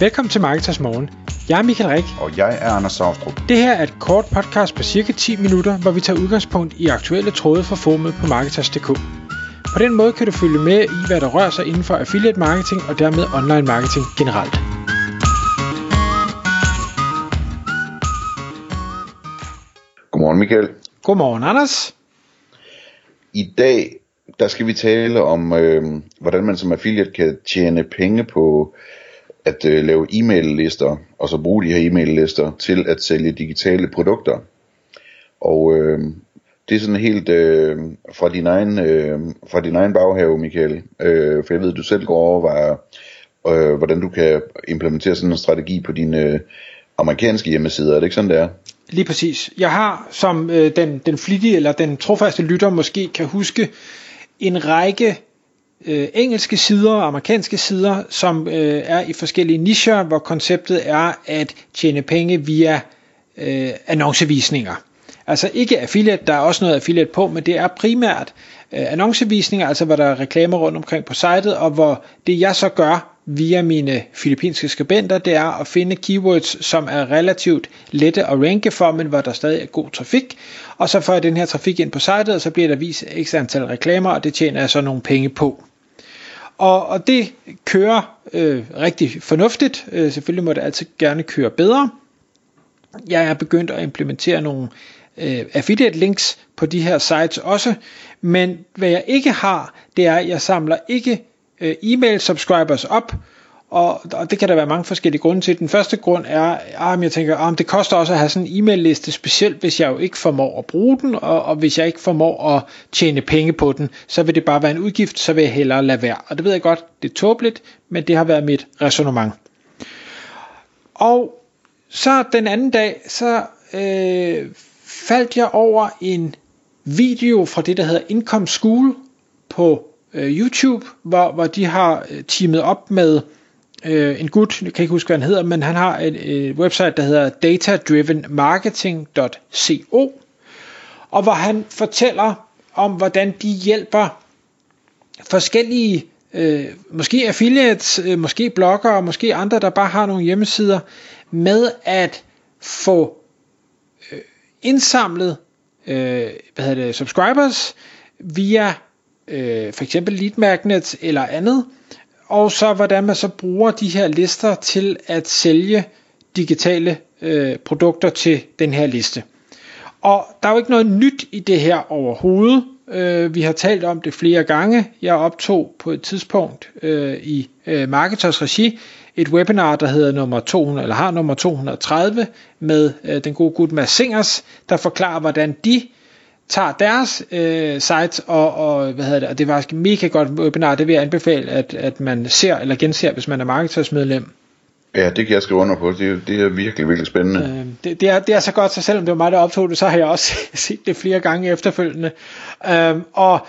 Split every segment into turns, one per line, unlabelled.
Velkommen til Marketers Morgen. Jeg er Michael Rik.
Og jeg er Anders Saustrup.
Det her er et kort podcast på cirka 10 minutter, hvor vi tager udgangspunkt i aktuelle tråde fra formet på Marketers.dk. På den måde kan du følge med i, hvad der rører sig inden for affiliate marketing og dermed online marketing generelt.
Godmorgen Michael.
Godmorgen Anders.
I dag der skal vi tale om, øh, hvordan man som affiliate kan tjene penge på at øh, lave e-mail-lister, og så bruge de her e-mail-lister til at sælge digitale produkter. Og øh, det er sådan helt øh, fra, din egen, øh, fra din egen baghave, Michael. Øh, for jeg ved, at du selv går over, overvejer, øh, hvordan du kan implementere sådan en strategi på dine øh, amerikanske hjemmesider. Er det ikke sådan, det er?
Lige præcis. Jeg har, som øh, den, den flittige eller den trofaste lytter måske kan huske, en række øh, engelske sider og amerikanske sider, som øh, er i forskellige nischer, hvor konceptet er at tjene penge via øh, annoncevisninger. Altså ikke affiliate, der er også noget affiliate på, men det er primært øh, annoncevisninger, altså hvor der er reklamer rundt omkring på sitet, og hvor det jeg så gør via mine filippinske skribenter, det er at finde keywords, som er relativt lette at ranke for, men hvor der stadig er god trafik, og så får jeg den her trafik ind på sitet, og så bliver der vist et antal reklamer, og det tjener jeg så nogle penge på. Og, og det kører øh, rigtig fornuftigt. Øh, selvfølgelig må det altid gerne køre bedre. Jeg er begyndt at implementere nogle øh, affiliate links på de her sites også, men hvad jeg ikke har, det er, at jeg samler ikke øh, e-mail subscribers op, og, og det kan der være mange forskellige grunde til. Den første grund er, ah, at jeg tænker, ah, at det koster også at have sådan en e-mail liste, specielt hvis jeg jo ikke formår at bruge den, og, og hvis jeg ikke formår at tjene penge på den, så vil det bare være en udgift, så vil jeg hellere lade være. Og det ved jeg godt, det er tåbeligt, men det har været mit resonemang. Og så den anden dag, så øh, faldt jeg over en video fra det, der hedder Income School på øh, YouTube, hvor, hvor de har øh, teamet op med øh, en gut, jeg kan ikke huske, hvad han hedder, men han har et, et website, der hedder datadrivenmarketing.co, og hvor han fortæller om, hvordan de hjælper forskellige, øh, måske affiliates, øh, måske bloggere, måske andre, der bare har nogle hjemmesider, med at få øh, indsamlet øh, hvad hedder det, subscribers via øh, for eksempel lead magnets eller andet, og så hvordan man så bruger de her lister til at sælge digitale øh, produkter til den her liste. Og der er jo ikke noget nyt i det her overhovedet. Øh, vi har talt om det flere gange. Jeg optog på et tidspunkt øh, i øh, Marketers regi et webinar, der hedder nummer 200, eller har nummer 230, med øh, den gode gut Mads Singers, der forklarer, hvordan de tager deres øh, sites og, og, hvad hedder det, og det var et mega godt webinar, det vil jeg anbefale, at, at man ser eller genser, hvis man er marketersmedlem.
Ja, det kan jeg skrive under på. Det, er, det er virkelig, virkelig spændende. Øh,
det, det, er, det er så godt, så selvom det var mig, der optog det, så har jeg også set det flere gange efterfølgende. Øh, og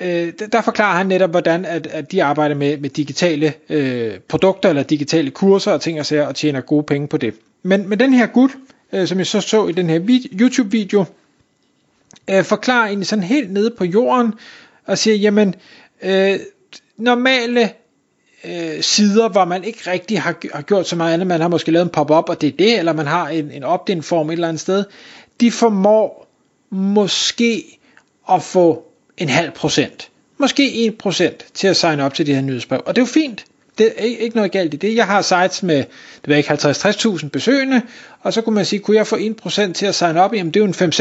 øh, der forklarer han netop, hvordan at, at de arbejder med, med digitale øh, produkter eller digitale kurser og ting og sager, og tjener gode penge på det. Men med den her gut, øh, som jeg så så i den her YouTube-video, øh, forklarer egentlig sådan helt nede på jorden, og siger, jamen, øh, normale øh, sider, hvor man ikke rigtig har, har gjort så meget andet, man har måske lavet en pop-up, og det er det, eller man har en, en opt-in form et eller andet sted, de formår måske at få en halv procent, måske en procent til at signe op til de her nyhedsbrev, og det er jo fint, det er ikke noget galt i det. Jeg har sites med, det ved ikke, 50-60.000 besøgende, og så kunne man sige, kunne jeg få 1% til at signe op? Jamen det er jo en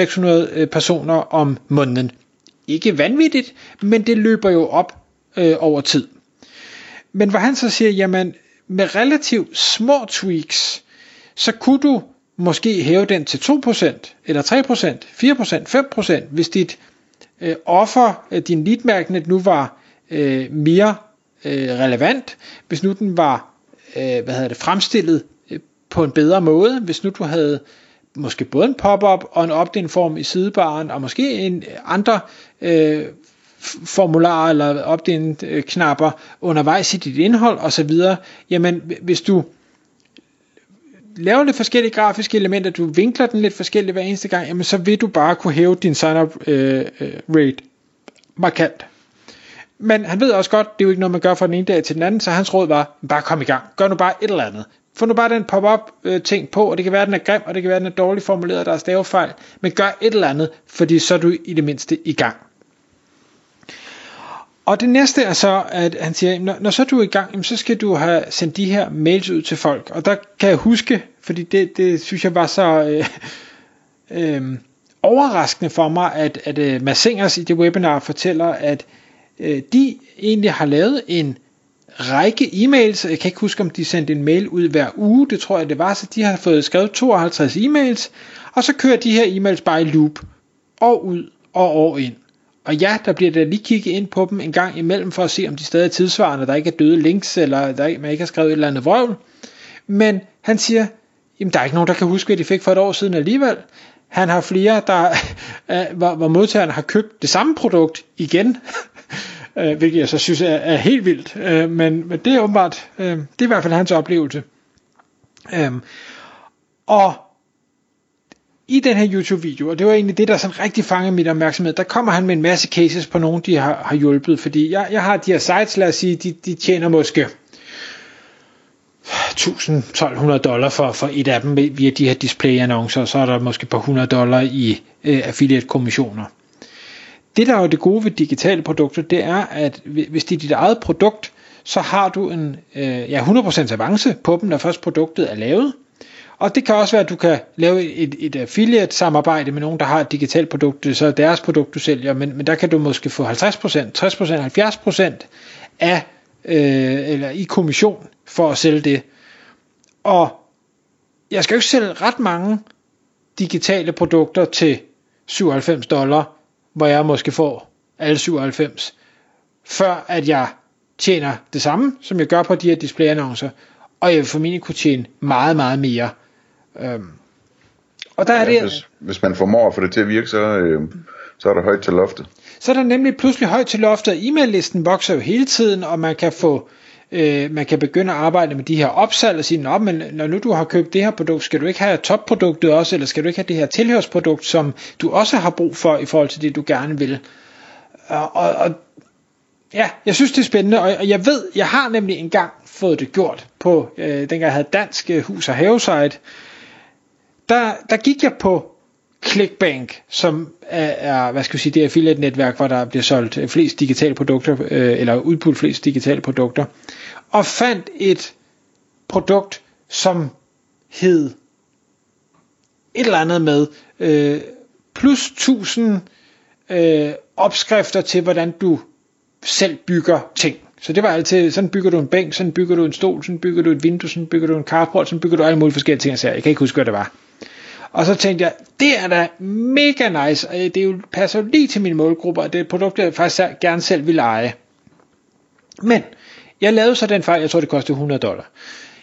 500-600 øh, personer om måneden. Ikke vanvittigt, men det løber jo op øh, over tid. Men hvor han så siger, jamen med relativt små tweaks, så kunne du måske hæve den til 2%, eller 3%, 4%, 5%, hvis dit øh, offer, øh, din lead magnet nu var øh, mere øh, relevant, hvis nu den var øh, hvad hedder det, fremstillet øh, på en bedre måde, hvis nu du havde måske både en pop-up og en opt-in form i sidebaren, og måske en øh, andre øh, formularer eller opt-in knapper undervejs i dit indhold osv., jamen hvis du laver lidt forskellige grafiske elementer, du vinkler den lidt forskelligt hver eneste gang, jamen så vil du bare kunne hæve din sign-up øh, øh rate markant. Men han ved også godt, det er jo ikke noget, man gør fra den ene dag til den anden, så hans råd var, bare kom i gang. Gør nu bare et eller andet. få nu bare den pop-up-ting øh, på, og det kan være, at den er grim, og det kan være, at den er dårligt formuleret, og der er stavefejl, men gør et eller andet, fordi så er du i det mindste i gang. Og det næste er så, at han siger, når, når så du er i gang, så skal du have sendt de her mails ud til folk. Og der kan jeg huske, fordi det, det synes jeg var så øh, øh, overraskende for mig, at, at øh, Mads Singers i det webinar fortæller, at øh, de egentlig har lavet en række e-mails. Jeg kan ikke huske, om de sendte en mail ud hver uge. Det tror jeg, det var. Så de har fået skrevet 52 e-mails. Og så kører de her e-mails bare i loop. År ud og år ind. Og ja, der bliver der lige kigget ind på dem en gang imellem, for at se, om de stadig er tidsvarende, der ikke er døde links, eller der, man ikke har skrevet et eller andet vrøvl. Men han siger, jamen der er ikke nogen, der kan huske, hvad de fik for et år siden alligevel. Han har flere, der, øh, hvor, hvor modtagerne har købt det samme produkt igen, øh, hvilket jeg så synes er, er helt vildt. Øh, men, men det er åbenbart, øh, det er i hvert fald hans oplevelse. Øh, og i den her YouTube-video, og det var egentlig det, der sådan rigtig fangede mit opmærksomhed, der kommer han med en masse cases på nogen, de har, har hjulpet, fordi jeg, jeg har de her sites, lad os sige, de, de tjener måske 1000-1200 dollar for, for et af dem via de her display-annoncer, og så er der måske på 100 dollar i øh, affiliate-kommissioner. Det der er jo det gode ved digitale produkter, det er, at hvis det er dit eget produkt, så har du en øh, ja, 100% avance på dem, når først produktet er lavet. Og det kan også være, at du kan lave et, et affiliate samarbejde med nogen, der har et digitalt produkt, så er deres produkt, du sælger, men, men der kan du måske få 50%, 60%, 70% af, øh, eller i kommission for at sælge det. Og jeg skal jo ikke sælge ret mange digitale produkter til 97 dollar, hvor jeg måske får alle 97, før at jeg tjener det samme, som jeg gør på de her displayannoncer, og jeg vil formentlig kunne tjene meget, meget mere. Øhm,
og der ja, er det, hvis, hvis man formår at få det til at virke, så, øh, så er der højt til loftet.
Så er der nemlig pludselig højt til loftet, og e-mail-listen vokser jo hele tiden, og man kan få øh, man kan begynde at arbejde med de her opsalg og sige, Nå, men når nu du har købt det her produkt, skal du ikke have topproduktet også, eller skal du ikke have det her tilhørsprodukt, som du også har brug for i forhold til det, du gerne vil. Og, og, og ja, jeg synes det er spændende, og, og jeg ved, jeg har nemlig engang fået det gjort på, øh, dengang jeg havde dansk hus- og havesite, der, der gik jeg på Clickbank, som er, er hvad skal jeg sige, det affiliate netværk, hvor der bliver solgt øh, flest digitale produkter, øh, eller udbudt flest digitale produkter, og fandt et produkt, som hed et eller andet med øh, plus 1000 øh, opskrifter til, hvordan du selv bygger ting. Så det var altid, sådan bygger du en bænk, sådan bygger du en stol, sådan bygger du et vindue, sådan bygger du en carport, sådan bygger du alle mulige forskellige ting. Jeg kan ikke huske, hvad det var. Og så tænkte jeg, det er da mega nice, og det er jo, passer jo lige til min målgruppe, og det er et produkt, jeg faktisk gerne selv vil eje. Men, jeg lavede så den fejl, jeg tror det kostede 100 dollar.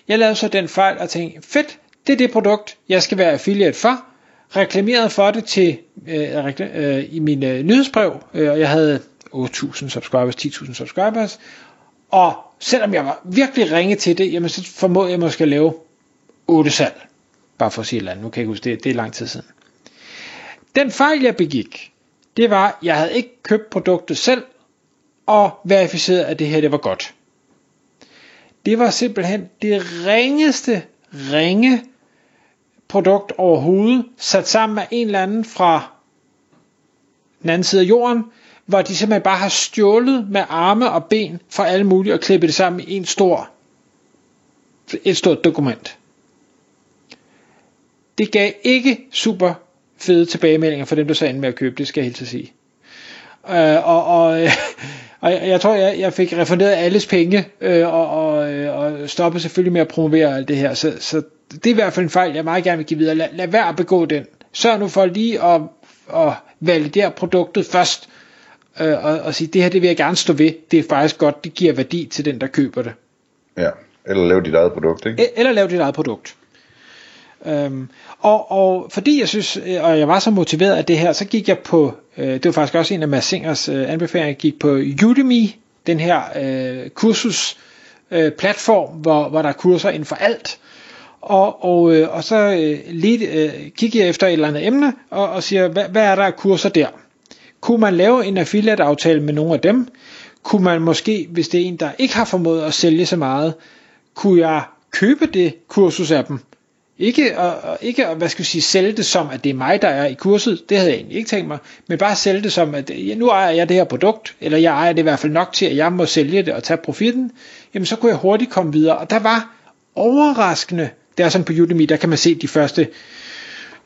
Jeg lavede så den fejl og tænkte, fedt, det er det produkt, jeg skal være affiliate for. Reklameret for det til øh, øh, i min øh, nyhedsbrev, øh, og jeg havde 8.000 subscribers, 10.000 subscribers, og selvom jeg var virkelig ringe til det, jamen så formåede jeg måske at lave 8 salg. Bare for at sige et eller andet. Nu kan jeg ikke huske det. Det er lang tid siden. Den fejl, jeg begik, det var, at jeg havde ikke købt produktet selv, og verificeret, at det her det var godt. Det var simpelthen det ringeste, ringe produkt overhovedet, sat sammen med en eller anden fra den anden side af jorden, hvor de simpelthen bare har stjålet med arme og ben fra alle mulige og klippet det sammen i en stor, et stort dokument. Det gav ikke super fede tilbagemeldinger for dem, der så endte med at købe, det skal jeg helt sige. Øh, og, og, øh, og jeg tror, jeg, jeg fik refunderet alles penge, øh, og, og, øh, og stoppede selvfølgelig med at promovere alt det her. Så, så det er i hvert fald en fejl, jeg meget gerne vil give videre. Lad, lad være at begå den. Sørg nu for lige at, at validere produktet først, øh, og, og sige, det her det vil jeg gerne stå ved. Det er faktisk godt, det giver værdi til den, der køber det.
Ja, eller lave dit eget produkt, ikke?
Eller lave dit eget produkt. Øhm, og, og fordi jeg synes, øh, og jeg var så motiveret af det her, så gik jeg på, øh, det var faktisk også en af Mads Singers øh, anbefalinger, jeg gik på Udemy, den her øh, kursus øh, platform, hvor, hvor der er kurser inden for alt. Og, og, øh, og så øh, lige, øh, kigger jeg efter et eller andet emne, og, og siger, hvad, hvad er der af kurser der? Kunne man lave en affiliate aftale med nogle af dem? Kunne man måske, hvis det er en, der ikke har formået at sælge så meget, kunne jeg købe det kursus af dem. Ikke at, ikke at, hvad skal jeg sige, sælge det som, at det er mig, der er i kurset. Det havde jeg egentlig ikke tænkt mig. Men bare sælge det som, at ja, nu ejer jeg det her produkt, eller jeg ejer det i hvert fald nok til, at jeg må sælge det og tage profitten. Jamen så kunne jeg hurtigt komme videre. Og der var overraskende, det er sådan på Udemy, der kan man se de første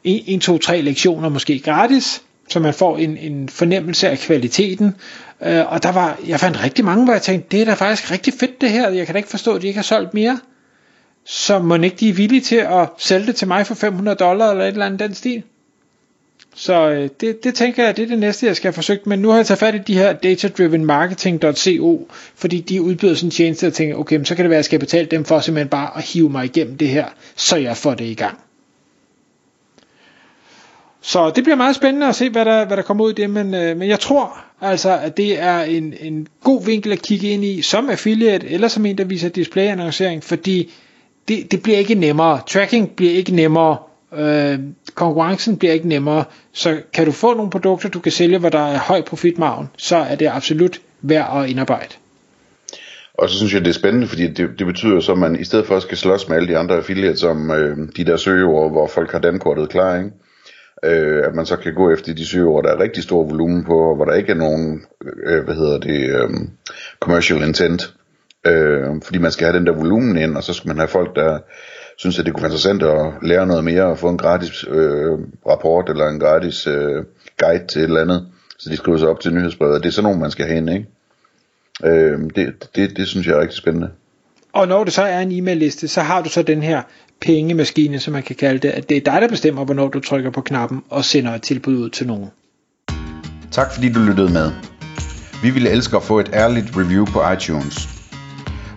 1, 2, 3 lektioner måske gratis, så man får en, en fornemmelse af kvaliteten. Øh, og der var, jeg fandt rigtig mange, hvor jeg tænkte, det er da faktisk rigtig fedt det her, jeg kan da ikke forstå, at de ikke har solgt mere. Så må ikke de er villige til at sælge det til mig for 500 dollar eller et eller andet den stil. Så øh, det, det tænker jeg, det er det næste, jeg skal have forsøgt. Men nu har jeg taget fat i de her datadrivenmarketing.co, fordi de udbyder sådan en tjeneste, og tænker, okay, så kan det være, at jeg skal betale dem for simpelthen bare at hive mig igennem det her, så jeg får det i gang. Så det bliver meget spændende at se, hvad der, hvad der kommer ud i det, men, øh, men jeg tror altså, at det er en, en god vinkel at kigge ind i som affiliate, eller som en, der viser displayannoncering, fordi det, det bliver ikke nemmere. Tracking bliver ikke nemmere. Øh, konkurrencen bliver ikke nemmere. Så kan du få nogle produkter, du kan sælge, hvor der er høj profitmargen, så er det absolut værd at indarbejde.
Og så synes jeg, det er spændende, fordi det, det betyder så, at man i stedet for at skal slås med alle de andre affiliates om øh, de der søgeord, hvor folk har dankortet klar, ikke? øh, at man så kan gå efter de søgeord, der er rigtig stor volumen på, og hvor der ikke er nogen, øh, hvad hedder det, øh, commercial intent, øh, fordi man skal have den der volumen ind, og så skal man have folk, der synes, at det kunne være interessant at lære noget mere, og få en gratis øh, rapport, eller en gratis øh, guide til et eller andet, så de skriver sig op til nyhedsbrevet. Det er sådan nogen, man skal have ind, ikke? Øh, det, det, det synes jeg er rigtig spændende.
Og når det så er en e-mail-liste, så har du så den her pengemaskine, som man kan kalde det, at det er dig, der bestemmer, hvornår du trykker på knappen og sender et tilbud ud til nogen.
Tak fordi du lyttede med. Vi ville elske at få et ærligt review på iTunes.